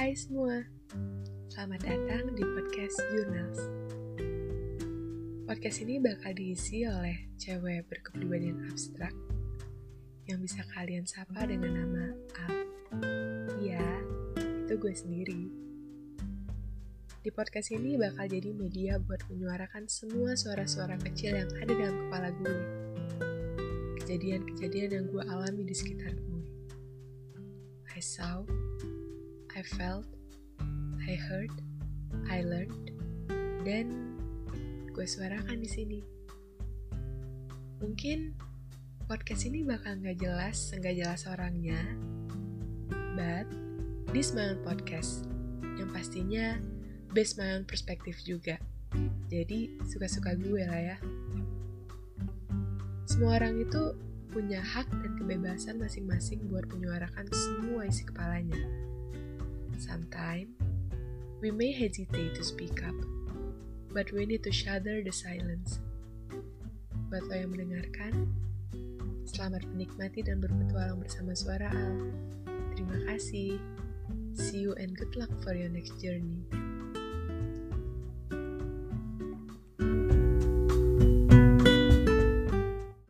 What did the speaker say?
Hai semua, selamat datang di podcast Yunals. Podcast ini bakal diisi oleh cewek berkepribadian abstrak yang bisa kalian sapa dengan nama Al. Iya, itu gue sendiri. Di podcast ini bakal jadi media buat menyuarakan semua suara-suara kecil yang ada dalam kepala gue. Kejadian-kejadian yang gue alami di sekitar gue. Risau, I felt, I heard, I learned, dan gue suarakan di sini. Mungkin podcast ini bakal nggak jelas, nggak jelas orangnya, but this my own podcast yang pastinya based my own perspective juga. Jadi suka-suka gue lah ya. Semua orang itu punya hak dan kebebasan masing-masing buat menyuarakan semua isi kepalanya. Sometimes, we may hesitate to speak up, but we need to shudder the silence. Buat lo yang mendengarkan, selamat menikmati dan berpetualang bersama suara Al. Terima kasih. See you and good luck for your next journey.